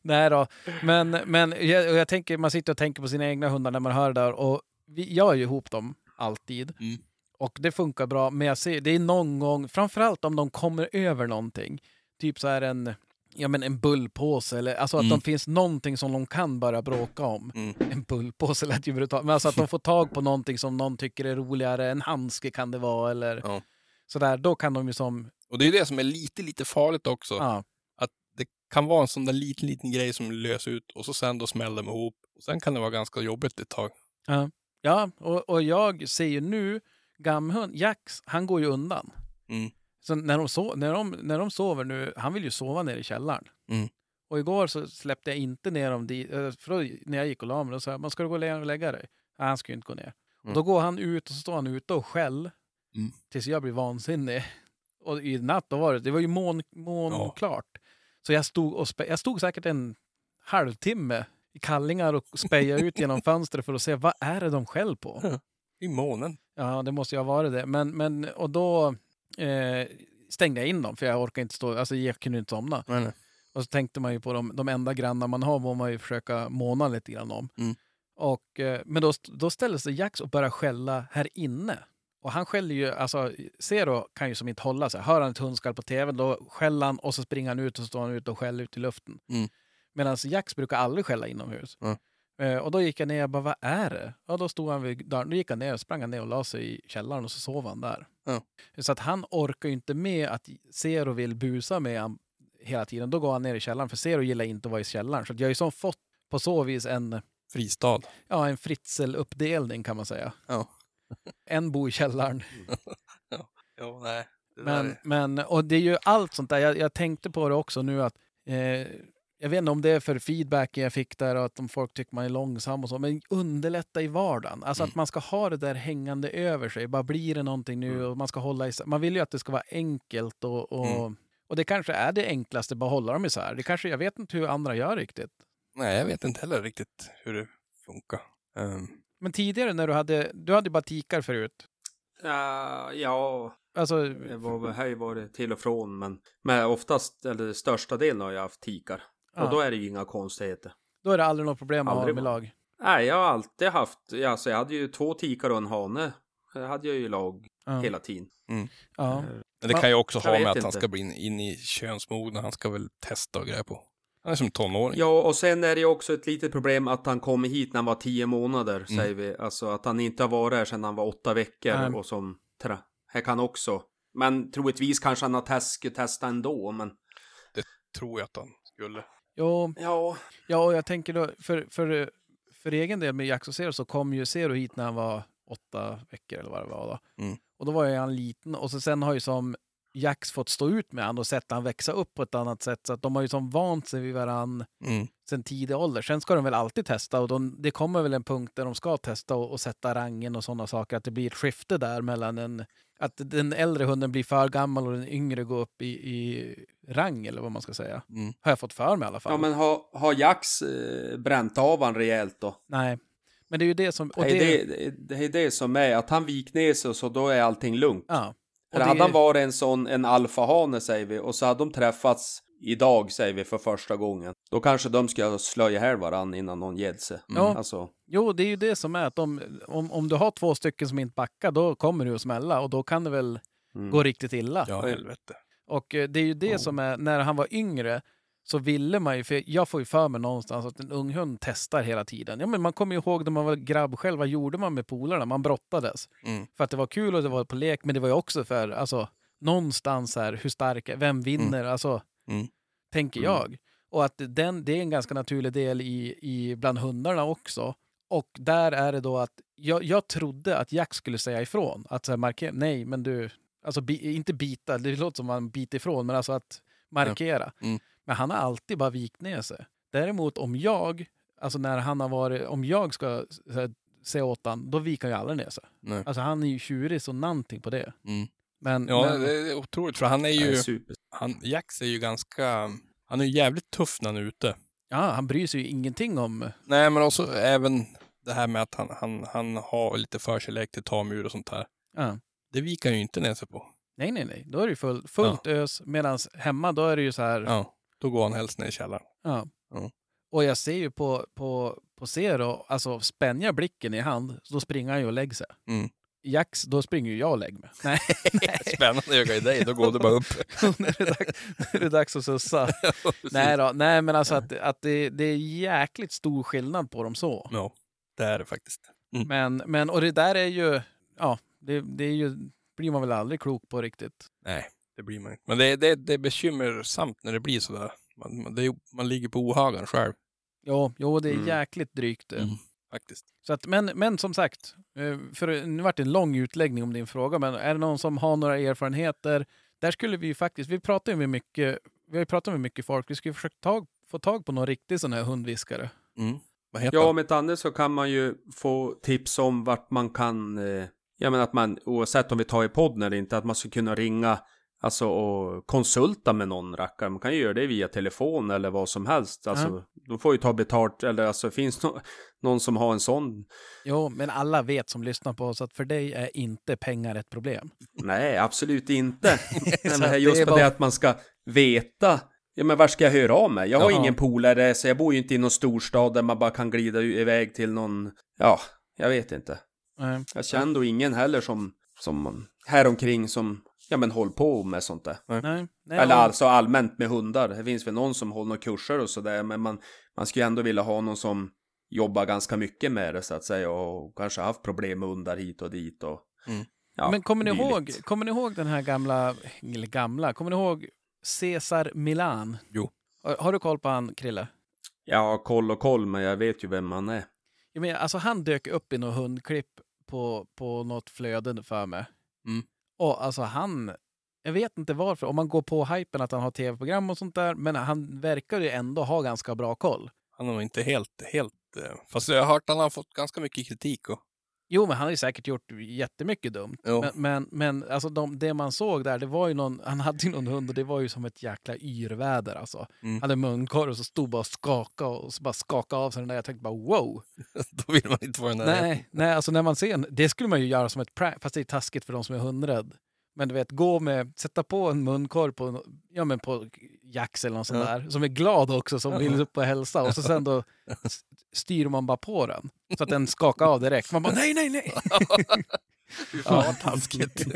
Nej då, men, men jag, jag tänker, man sitter och tänker på sina egna hundar när man hör det där och vi, jag är ju ihop dem alltid. Mm. Och det funkar bra, men jag ser, det är någon gång, framförallt om de kommer över någonting. Typ så här en, ja men en bullpåse eller alltså att Mm. de finns någonting som de kan börja bråka om. Mm. [laughs] En bullpåse lät ju brutalt, men alltså att de får tag på någonting som någon tycker är roligare, en handske kan det vara eller Ja. sådär, då kan de ju som, Och det är det som är lite, lite farligt också. ja, Att det kan vara en sån där liten, liten grej som löser ut och så sen då smäller de ihop. Och sen kan det vara ganska jobbigt ett tag. ja och, och jag ser ju nu, gamhund, Jax, han går ju undan. Mm. Så när de, so när, de, när de sover nu, han vill ju sova nere i källaren. Mm. Och igår så släppte jag inte ner dem dit, eh, för då, när jag gick och la mig, då sa jag, "Men ska du gå och lä- och lägga dig? Nej, han ska ju inte gå ner. Och då går han ut och så står han ute och skäll Mm. tills jag blir vansinnig. Och i natt då var det, det var ju mån, månklart. Så jag stod, och jag stod säkert en halvtimme kallingar och spejade ut genom fönstret för att se vad är det de skäll på. I månen. Ja, det måste ju ha varit det. Men, men, och då eh, stängde jag in dem för jag orkade inte stå, alltså jag kunde inte somna. Nej, nej. Och så tänkte man ju på de, de enda grannar man har må man ju försöka måna lite grann om. Mm. Och, eh, men då, då ställde sig Jax och började skälla här inne. Och han skäller ju, alltså Zero kan ju som inte hålla sig. Hör han ett hundskall på tv, då skäller han och så springer han ut och så står han ute och skäller ut i luften. Mm. Medan Jax brukar aldrig skälla inomhus. Mm. Eh, och då gick jag ner och bara, vad är det? Ja, då stod han vid dörren. Då gick han ner och sprang han ner och la sig i källaren och så sov han där. Ja. Så att han orkar ju inte med att Zero vill busa med han hela tiden. Då går han ner i källaren, för Zero gillar inte att vara i källaren. Så att jag har ju som fått på så vis en, Fristad. ja, en Fritzl-uppdelning kan man säga. Ja. En bor i källaren. [laughs] Ja, nej. Det där Men, men, och det är ju allt sånt där. Jag, jag tänkte på det också nu att eh, jag vet inte om det är för feedbacken jag fick där och att om folk tycker man är långsam och så, men underlätta i vardagen. Alltså Mm. att man ska ha det där hängande över sig. Bara blir det någonting nu och man ska hålla isär. Man vill ju att det ska vara enkelt och, och, Mm. och det kanske är det enklaste, bara hålla dem isär. Det kanske, jag vet inte hur andra gör riktigt. Nej, jag vet inte heller riktigt hur det funkar. Ehm, Men tidigare när du hade, du hade bara tikar förut. Ja, ja, Alltså, det var här var det till och från, men, men oftast, eller största delen har jag haft tikar. Ja. Och då är det ju inga konstigheter. då är det aldrig något problem att ha Aldrig dem i lag. Nej, jag har alltid haft, ja, alltså jag hade ju två tikar och en hane. Det hade jag ju i lag Ja. hela tiden. Ja. Eh, men det kan ju också jag ha med att han inte. ska bli in, in i könsmognad. Han ska väl testa och grejer på. Han är som tonåring. Ja, och sen är det ju också ett litet problem att han kom hit när han var tio månader, Mm. säger vi. Alltså att han inte har varit här sedan han var åtta veckor Nej. och som tra. Här kan också. Men troligtvis kanske han har test, skulle testa ändå, men Tror jag att han skulle. Jo, ja. Ja, och jag tänker då, för, för, för egen del med Jax och Zero så kom ju Zero hit när han var åtta veckor eller vad det var då. Mm. Och då var ju han liten och så sen har ju som Jax fått stå ut med han och sett han växa upp på ett annat sätt. Så att de har ju som vant sig vid varann Mm. sen tidig ålder. Sen ska de väl alltid testa och de, det kommer väl en punkt där de ska testa och, och sätta rangen och sådana saker. Att det blir ett skifte där mellan en, att den äldre hunden blir för gammal och den yngre går upp i, i rang eller vad man ska säga. Mm. Har jag fått för mig i alla fall. Ja, men har, har Jax eh, bränt av han rejält då? Nej, men det är ju det som... Och det, är det, det är det som är, att han vik ner sig så då är allting lugnt. Ja. Och För det- hade han varit en sån, en alfahane säger vi, och så hade de träffats idag säger vi för första gången. Då kanske de ska slöja ihjäl varandra innan någon sig. Ja. Alltså, Jo, det är ju det som är att de, om, om du har två stycken som inte backar, då kommer du att smälla och då kan det väl mm. gå riktigt illa. Ja, helvete. Och eh, det är ju det Ja. som är, när han var yngre så ville man ju, för jag får ju för mig någonstans att en ung hund testar hela tiden. Ja, men man kommer ju ihåg när man var grabb själv, vad gjorde man med polarna? Man brottades. Mm. För att det var kul och det var på lek, men det var ju också för, alltså, någonstans här, hur stark, vem vinner? Alltså, Mm. tänker Mm. jag. Och att den, det är en ganska naturlig del i, i bland hundarna också. Och där är det då att jag, jag trodde att Jack skulle säga ifrån. Att så här, markera, nej men du, alltså bi, inte bita, det låter som man biter ifrån, men alltså att markera. Mm. Men han har alltid bara vikt ner sig. Däremot om jag, alltså när han har varit, om jag ska här, säga åt han, då viker han ju aldrig ner sig. Nej. Alltså han är ju tjurig så någonting på det. Mm. Men, Ja, men det är otroligt. För han är är ju... super. Han, Jax är ju ganska... Han är ju jävligt tuff när han är ute. ja, han bryr sig ju ingenting om... Nej, men också även det här med att han, han, han har lite förkärlek till tamdjur och sånt här. Ja. Det viker han ju inte ner sig på. Nej, nej, nej. Då är det ju full, fullt ös. Medan hemma, då är det ju så här... Ja, då går han helst ner i källaren. Ja. Ja. Och jag ser ju på, på, på Zero, alltså spänner jag blicken i hand, då springer han ju och lägger sig. Mm. Jax, då springer ju jag och lägger mig. Nej, [laughs] Spännande öga i dig, då går du bara upp. [laughs] när det är dags, när det är dags att sussa. [laughs] nej då, nej men alltså att, att det, det är jäkligt stor skillnad på dem så. Ja, det är det faktiskt. Mm. Men, men och det där är ju, ja, det, det är ju, blir man väl aldrig klok på riktigt. Nej, det blir man inte. Men det, det, det är bekymmersamt när det blir sådär. Man, man, det man ligger på ohagen själv, Jo, jo det är Mm. jäkligt drygt det. Mm. Faktiskt. Så att, men, men som sagt, eh, för nu vart det en lång utläggning om din fråga, men är det någon som har några erfarenheter? Där skulle vi ju faktiskt, vi pratar ju med mycket, vi har ju pratat med mycket folk, vi skulle försöka tag, få tag på någon riktig sån här hundviskare. Mm. Vad heter Ja, om inte annat så kan man ju få tips om vart man kan, eh, ja men att man, oavsett om vi tar i podden eller inte, att man ska kunna ringa, alltså och konsulta med någon rackare. Man kan ju göra det via telefon eller vad som helst. Alltså, de får ju ta betalt, eller alltså finns no någon som har en sån? Jo, men alla vet som lyssnar på oss att för dig är inte pengar ett problem. Nej, absolut inte. [laughs] Men det att just det bara- det att man ska veta, ja men var ska jag höra av mig? Jag har Jaha. ingen polare, så jag bor ju inte i någon storstad där man bara kan glida iväg till någon, ja, jag vet inte. Nej. Jag känner då ingen heller som, som häromkring som, ja men håller på med sånt där. Nej, nej, Eller alltså allmänt med hundar. Det finns väl någon som håller några kurser och sådär, men man, man skulle ju ändå vilja ha någon som jobbar ganska mycket med det så att säga och kanske haft problem med hundar hit och dit och Mm. ja, men kommer ni, ihåg, kommer ni ihåg den här gamla, eller gamla, kommer ni ihåg Cesar Milan? Jo. Har, har du koll på han, Krille? Har koll och koll, men jag vet ju vem han är. Jag menar, alltså han dök upp i något hundklipp på, på något flöde för mig. Mm. Och alltså han, jag vet inte varför, om man går på hypen att han har tv-program och sånt där, men han verkar ju ändå ha ganska bra koll. Han har inte helt, helt... Eh, fast jag har hört att han har fått ganska mycket kritik. Och, Jo, men han har ju säkert gjort jättemycket dumt. Jo. Men, men, men alltså de, det man såg där, det var ju någon, han hade ju någon hund och det var ju som ett jäkla yrväder alltså. Mm. Han hade munkorg och så stod bara och skakade och så bara skakade av sig den där. Jag tänkte bara wow. [laughs] då vill man inte vara den där. Nej, nej, alltså när man ser en, det skulle man ju göra som ett prank, fast det är taskigt för de som är hundrädd. Men du vet, gå med, sätta på en munkorg på, ja, men på Jax eller något sånt Ja. där, som är glad också, som vill upp och hälsa. Och så sen då styr man bara på den, så att den skakar av direkt. Man bara nej, nej, nej. [laughs] Ja, vad taskigt.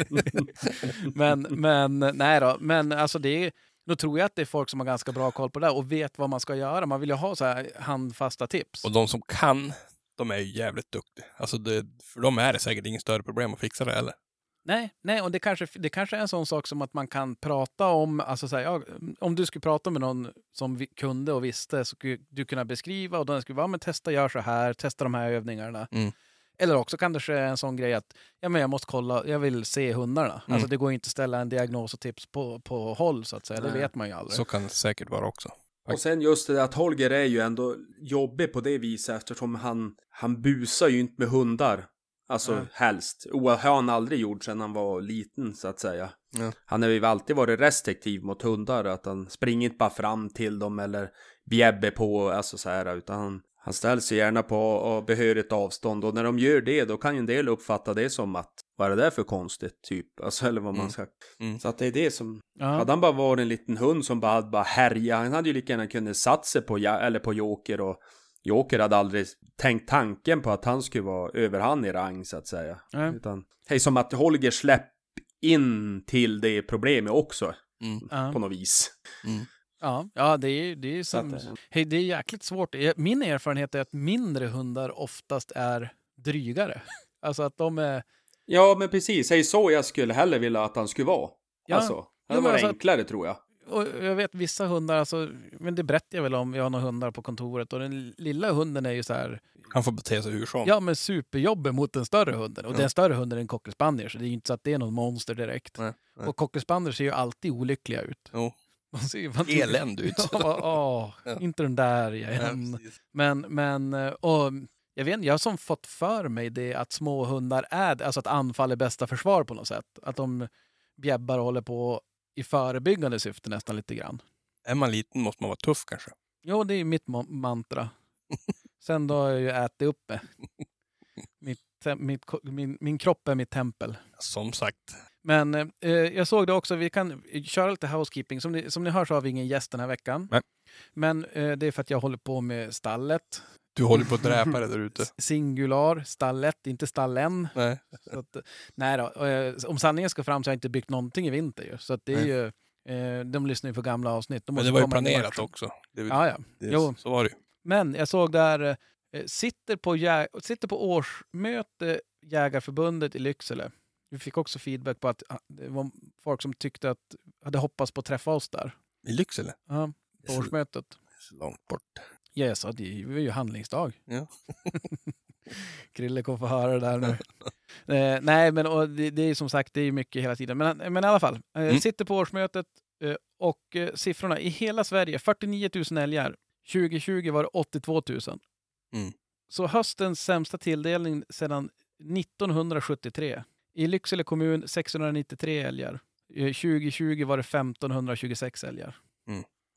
[laughs] men, men nej då, men alltså det är, då tror jag att det är folk som har ganska bra koll på det och vet vad man ska göra. Man vill ju ha så här handfasta tips. och de som kan, de är ju jävligt duktiga. Alltså det, för dem är det säkert inget större problem att fixa det heller. Nej, nej, och det kanske, det kanske är en sån sak som att man kan prata om, alltså så här, ja, om du skulle prata med någon som vi, kunde och visste så skulle du kunna beskriva och den skulle vara, ja, men testa gör så här, testa de här övningarna. Mm. Eller också kan det ske en sån grej att ja, men jag måste kolla, jag vill se hundarna. Mm. Alltså det går inte att ställa en diagnos och tips på, på håll så att säga, det Nej. vet man ju aldrig. Så kan det säkert vara också. Och sen just det att Holger är ju ändå jobbig på det viset eftersom han, han busar ju inte med hundar. Alltså Nej. helst. Det har han aldrig gjort sedan han var liten så att säga. Ja. Han har ju alltid varit restriktiv mot hundar. Att han springer inte bara fram till dem eller bjäbber på, alltså så här. Utan han, han ställer sig gärna på och behörigt avstånd. Och när de gör det då kan ju en del uppfatta det som att vad är det där för konstigt typ? [laughs] Alltså eller vad man Mm. ska. Mm. Så att det är det som Ja. hade han bara varit en liten hund som bara hade bara härjat, han hade ju lika gärna kunnat satt sig på, eller på Joker och Joker hade aldrig tänkt tanken på att han skulle vara över han i rang så att säga. Nej. Utan, det är som att Holger släpp in till det problemet också Mm. Ja. på något vis. Ja, ja det är, det är, Så att, som, eh, hej, det är jäkligt svårt. Eh, Min erfarenhet är att mindre hundar oftast är drygare. [laughs] Alltså att de är... Ja, men precis. Är så jag skulle hellre vilja att han skulle vara. Ja. Alltså, det hade varit alltså- enklare tror jag. Och jag vet vissa hundar, alltså, men det berättar jag väl om, jag har några hundar på kontoret och den lilla hunden är ju så här, Han får bete sig hur som. ja men superjobbig mot den större hunden. Och Ja. den större hunden är en cocker spaniel så det är ju inte så att det är någon monster direkt. Nej, nej. Och cocker spaniel ser ju alltid olyckliga ut. Jo. [laughs] Man ser ju man Elände ut. [laughs] Ja, åh, [laughs] Ja. inte den där igen. Men, men, eh, och jag vet inte, jag har som fått för mig det att små hundar är, alltså att anfall är bästa försvar på något sätt. Att de bjäbbar och håller på i förebyggande syfte nästan lite grann. Är man liten måste man vara tuff kanske. Jo, det är mitt mantra. [laughs] Sen då har jag ju ätit upp mig. Mitt, mitt, min, min kropp är mitt tempel. Som sagt. Men eh, jag såg det också, vi kan köra lite housekeeping. Som ni, som ni hör så har vi ingen gäst den här veckan. Nej. Men eh, det är för att jag håller på med stallet. Du håller på att dräpa det där ute. Singular, stallet, inte stallen. Nej. Så att, nej då, eh, om sanningen ska fram så har jag inte byggt någonting i vinter ju. Så att det är Nej. ju, eh, de lyssnar ju på gamla avsnitt. De Men det var ju planerat också. Det, Ja, ja. det, Jo. Så var det ju. Men jag såg där, eh, sitter på, jä- sitter på årsmöte Jägarförbundet i Lycksele. Vi fick också feedback på att ah, det var folk som tyckte att, hade hoppats på att träffa oss där. I Lycksele. Ja, på årsmötet. långt bort. Ja, jag sa det var ju handlingsdag. Ja. [laughs] Krille kommer få höra det där nu. [laughs] eh, nej, men och det, det är som sagt det är mycket hela tiden. Men, men i alla fall, eh, Mm. sitter på årsmötet eh, och eh, siffrorna i hela Sverige, 49 000 älgar. 2020 var det 82 000. Mm. Så höstens sämsta tilldelning sedan 1973. I Lycksele kommun 693 älgar. Eh, 2020 var det 1526 älgar.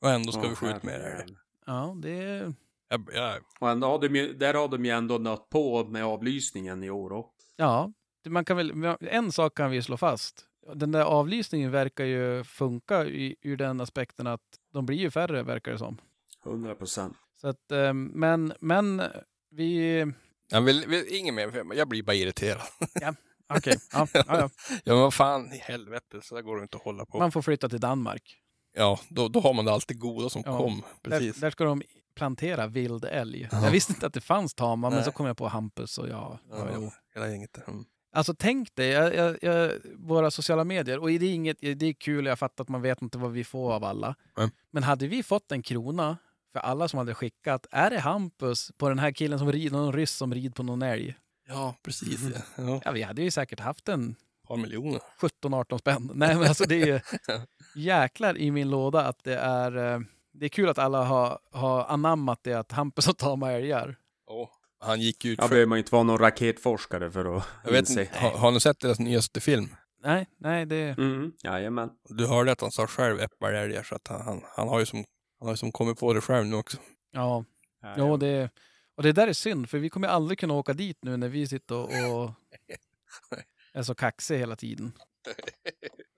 Och ändå ska Åh, vi skjuta mer älg. Ja, det är... Jag, jag, Och ändå har de ju, där har de ju ändå nött på med avlysningen i år också. Ja, man kan väl, en sak kan vi slå fast. Den där avlysningen verkar ju funka i, ur den aspekten att de blir ju färre, verkar det som. 100 procent. Så att, eh, men, men vi... jag vill, vill, ingen mer, jag blir bara irriterad. [laughs] Okej, ja, ja, ja. [laughs] Ja, men vad fan i helvete, så där går det inte att hålla på. man får flytta till Danmark. Ja, då, då har man det alltid goda som Ja, kom. Precis. Där, där ska de plantera vild älg. Ja. Jag visste inte att det fanns tama, men så kom jag på Hampus och jag. Ja, hela gänget. Mm. Alltså tänk dig, jag, jag, jag, våra sociala medier, och det är, inget, det är kul, jag fattar att man vet inte vad vi får av alla. Nej. Men hade vi fått en krona för alla som hade skickat, är det Hampus på den här killen som rider, någon ryss som rider på någon älg? Ja, precis. Ja. Ja, Ja, vi hade ju säkert haft en ett par miljoner. 17-18 spänn. Nej, men alltså det är ju [laughs] jäklar i min låda att det är... eh, Det är kul att alla har, har anammat det att Hampus har tama älgar. Oh. Han gick ut Ja, för... behöver man ju inte vara någon raketforskare för att Jag vet inse. inte, har, har ni sett deras nyaste film? Nej, nej, det... Mm, jajamän. Du hörde att han sa själv äppelälgar, så att han, han, han har ju som han har ju som kommit på det själv nu också. Ja, ja det... Och det där är synd, för vi kommer aldrig kunna åka dit nu när vi sitter och, och [laughs] är så kaxiga hela tiden.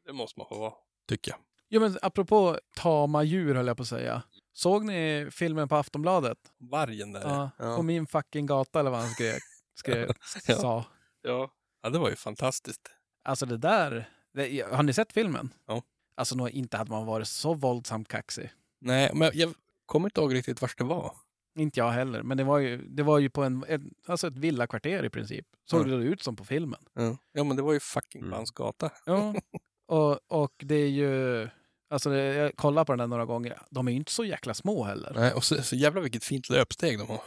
Det måste man få vara, tycker jag. Jo, men apropå tama djur höll jag på att säga. Såg ni filmen på Aftonbladet? Vargen där. Ja, ja. På min fucking gata eller vad han skrev, skrev [laughs] Ja. sa. ja. ja, det var ju fantastiskt. Alltså det där, det, har ni sett filmen? Ja. Alltså nog inte hade man varit så våldsamt kaxig. Nej, men jag kommer inte ihåg riktigt vart det var. Inte jag heller, men det var ju, det var ju på en, ett, alltså ett villakvarter i princip. Såg Ja. det ut som på filmen. Ja, ja men det var ju fucking Mm. gata. Ja. [laughs] och, och det är ju, alltså det, jag kollar på den där några gånger, de är ju inte så jäkla små heller. Nej, och så, så jävla vilket fint löpsteg de har.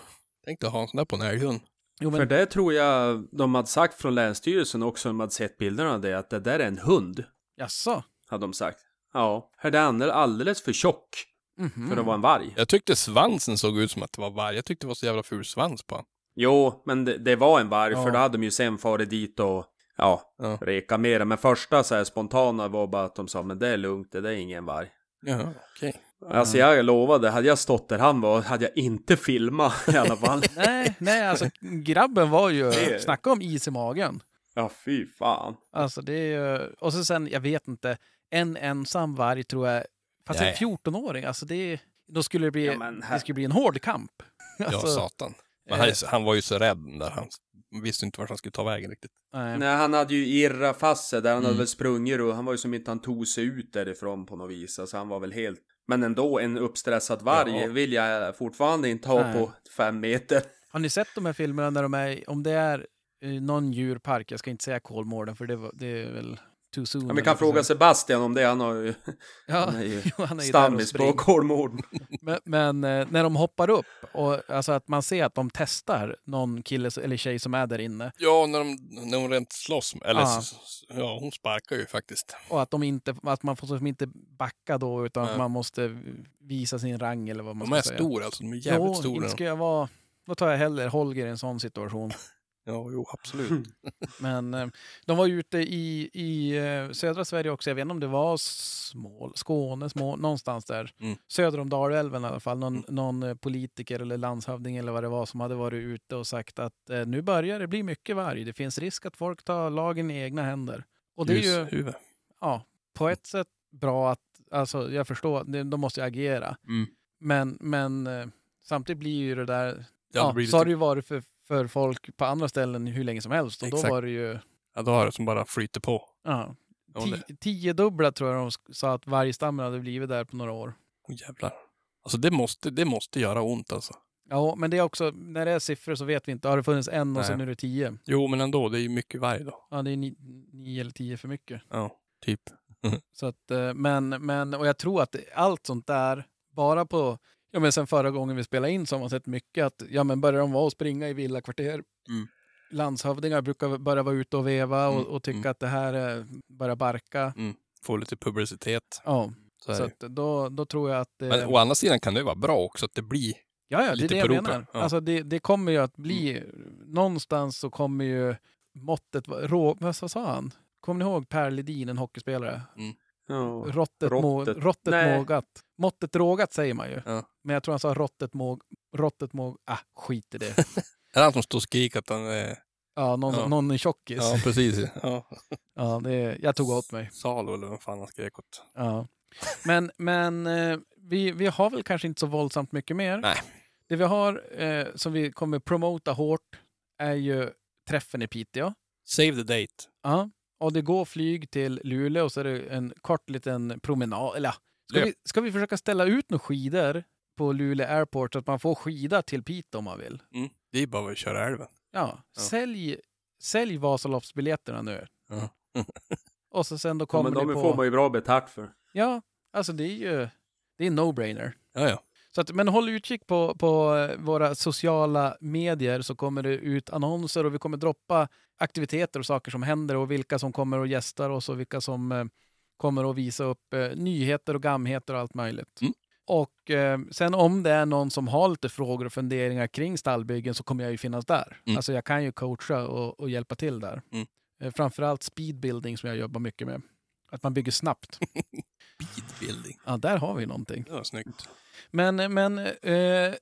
Tänk dig att ha en sån där på en älghund. Jo, För men, det tror jag de hade sagt från Länsstyrelsen också, när de hade sett bilderna av det, att det där är en hund, jaså? hade de sagt. Ja, för den är alldeles för tjock Mhm. för att vara en varg. Jag tyckte svansen såg ut som att det var varg. Jag tyckte det var så jävla ful svans på honom. Jo, men det, det var en varg, Ja. för då hade de ju sen farit dit och ja, Ja. reka mera. Men första så här spontana var bara att de sa, men det är lugnt, det där är ingen varg. Jaha, okej. Alltså jag lovade, hade jag stått där han var, hade jag inte filmat i alla fall. [laughs] Nej, nej, alltså grabben var ju, snacka om is i magen. ja, fy fan. Alltså det är ju, och så sen, jag vet inte, en ensam varg tror jag, fast Nej. en 14-åring, alltså det, då skulle det bli, Ja, men här- det skulle bli en hård kamp. Ja, Alltså, satan. Men han, är- han var ju så rädd där. Han visste inte vart han skulle ta vägen riktigt. nej. Nej, han hade ju irrat fast sig där, han hade Mm. väl sprungit och han var ju som inte han tog sig ut därifrån på något vis. Alltså han var väl helt... Men ändå, en uppstressad varg Ja. vill jag fortfarande inte ha Nej. på fem meter. Har ni sett de här filmerna när de är, om det är någon djurpark, jag ska inte säga Kolmården för det, var, det är väl too soon. Ja, vi kan fråga. Sebastian om det, han har ju... [laughs] Ja, Han är ju han är stammis på. Kolmården. [laughs] Men, men eh, när de hoppar upp, och, alltså att man ser att de testar någon kille eller tjej som är där inne Ja, när, de, när hon rent slåss. Eller, Ja. ja, hon sparkar ju faktiskt. och att, de inte, att man får som inte backa då utan att man måste visa sin rang eller vad man De är ska säga. stora alltså. De är jävligt jo, stora. inte ska jag vara... Då tar jag hellre Holger i en sån situation. [laughs] Ja, jo, absolut. [laughs] Men eh, de var ju ute i, i eh, södra Sverige också. Jag vet inte om det var Smål, Skåne, Små, någonstans där. Mm. Söder om Dalälven i alla fall. Någon, Mm. någon eh, politiker eller landshövding eller vad det var som hade varit ute och sagt att eh, nu börjar det bli mycket varg. Det finns risk att folk tar lagen i egna händer. Och det är ju Ljushuvud. ja, på ett sätt bra att, alltså jag förstår, de måste ju agera. Mm. Men, men samtidigt blir ju det där, Ja, ja, det så har lite, det ju varit för, för folk på andra ställen hur länge som helst. Och då Exakt. var det ju, ja, då har det som bara flyter på. ja, ti, tiodubbla tror jag de sa att vargstammen hade blivit där på några år. Åh jävlar. Alltså det måste, det måste göra ont alltså. Ja, men det är också, när det är siffror så vet vi inte. Har det funnits en och Nej. sen är det tio? Jo, men ändå, det är ju mycket varg då. Ja, det är ni, nio eller tio för mycket. Ja, typ. [laughs] Så att, eh, men, men, och jag tror att allt sånt där, bara på, ja men sen förra gången vi spelade in så har man sett mycket att, ja men börjar de vara och springa i villakvarter, Mm. landshövdingar brukar börja vara ute och veva och, Mm, och tycka mm. att det här är, börjar barka. Få lite publicitet. Ja, Så så då, då tror jag att det, Men å andra sidan kan det vara bra också att det blir Ja, ja, det är Lite det jag menar. ja. Alltså det, det kommer ju att bli, någonstans så kommer ju måttet, vara- rå, vad vad sa han? Kommer ni ihåg Per Ledin, en hockeyspelare? Råttet, må, Råttet. råttet Nej. mågat. Måttet rågat säger man ju. Ja. Men jag tror han sa råttet måg, råttet måg, ah, skit i det. [laughs] Är det han som står och skriker att han är... Ja, någon, Ja. någon tjockis. Ja, precis. Ja. [laughs] Ja, det, jag tog åt mig. Salo eller vad fan han skrek åt. Ja. Men, men eh, vi, vi har väl kanske inte så våldsamt mycket mer. Nej. Det vi har eh, som vi kommer promota hårt är ju träffen i Piteå. Save the date. Ja. Och det går flyg till Luleå och så är det en kort liten promenad. Eller. Ska, vi, ska vi försöka ställa ut några skidor på Luleå Airport så att man får skida till Piteå om man vill? Mm. Det är bara att köra älven. Ja, Ja. Sälj, sälj Vasaloppsbiljetterna nu. Ja. [laughs] och så sen då Ja, kommer men de det får på... man ju bra betalt för. Ja, alltså det är ju det är en no-brainer. Ja, ja. Så att, men håll utkik på, på eh, våra sociala medier så kommer det ut annonser och vi kommer droppa aktiviteter och saker som händer och vilka som kommer och gästar oss och vilka som eh, kommer att visa upp eh, nyheter och gamheter och allt möjligt. Mm. Och eh, sen om det är någon som har lite frågor och funderingar kring stallbyggen så kommer jag ju finnas där. Mm. Alltså jag kan ju coacha och, och hjälpa till där. Mm. Eh, framförallt speedbuilding som jag jobbar mycket med. Att man bygger snabbt. [laughs] Speedbuilding. Ja, där har vi någonting. Ja, snyggt. Men, men eh, eh,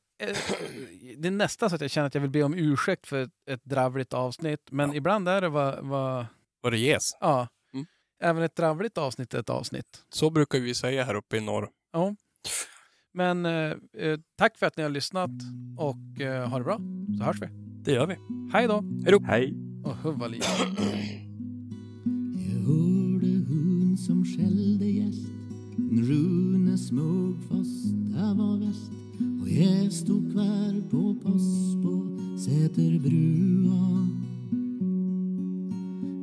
det är nästan så att jag känner att jag vill be om ursäkt för ett, ett dravligt avsnitt. Men Ja. ibland är det vad, vad Vad det ges. ja. Även ett dravligt avsnitt är ett avsnitt. Så brukar vi säga här uppe i norr. Ja. Men eh, eh, tack för att ni har lyssnat och eh, ha det bra. Så hörs vi. Det gör vi. Hej då! Hej. Och huvudliv. Jag hörde hon som skällde gäst En Rune Smugfoss, det var väst Och jag stod kvar på post på Säterbrua